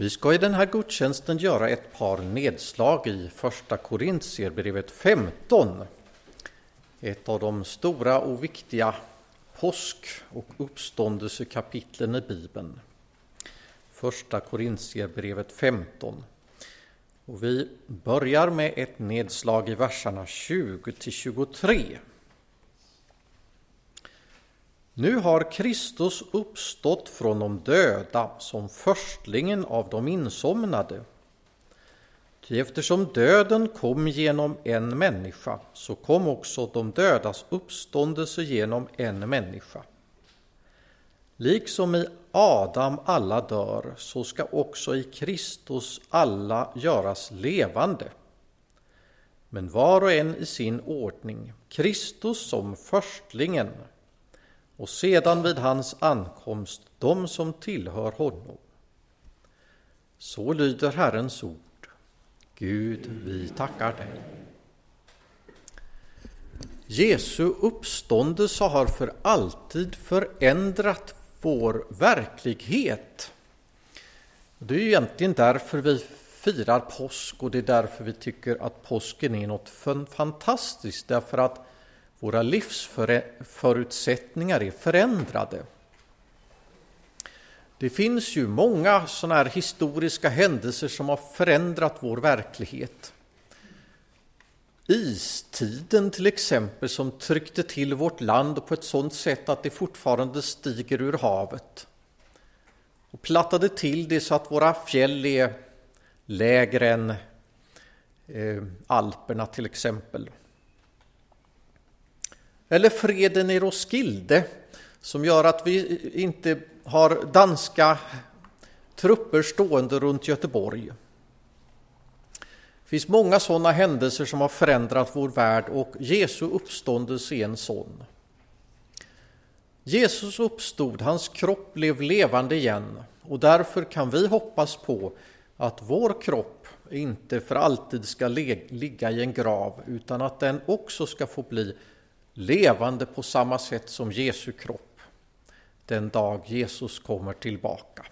Vi ska i den här gudstjänsten göra ett par nedslag i Första Korintierbrevet 15. Ett av de stora och viktiga påsk och uppståndelsekapitlen i Bibeln. Första Korintierbrevet 15. Och vi börjar med ett nedslag i verserna 20 till 23. Nu har Kristus uppstått från de döda som förstlingen av de insomnade. Ty eftersom döden kom genom en människa så kom också de dödas uppståndelse genom en människa. Liksom i Adam alla dör, så ska också i Kristus alla göras levande. Men var och en i sin ordning, Kristus som förstlingen och sedan vid hans ankomst de som tillhör honom. Så lyder Herrens ord. Gud, vi tackar dig. Jesu uppståndelse har för alltid förändrat vår verklighet. Det är egentligen därför vi firar påsk och det är därför vi tycker att påsken är något fantastiskt, därför att våra livsförutsättningar är förändrade. Det finns ju många sådana här historiska händelser som har förändrat vår verklighet. Istiden till exempel som tryckte till vårt land på ett sådant sätt att det fortfarande stiger ur havet. Och plattade till det så att våra fjäll är lägre än eh, Alperna till exempel. Eller freden i Roskilde som gör att vi inte har danska trupper stående runt Göteborg. Det finns många sådana händelser som har förändrat vår värld och Jesu uppståndelse är en sån. Jesus uppstod, hans kropp blev levande igen och därför kan vi hoppas på att vår kropp inte för alltid ska ligga i en grav utan att den också ska få bli levande på samma sätt som Jesu kropp den dag Jesus kommer tillbaka.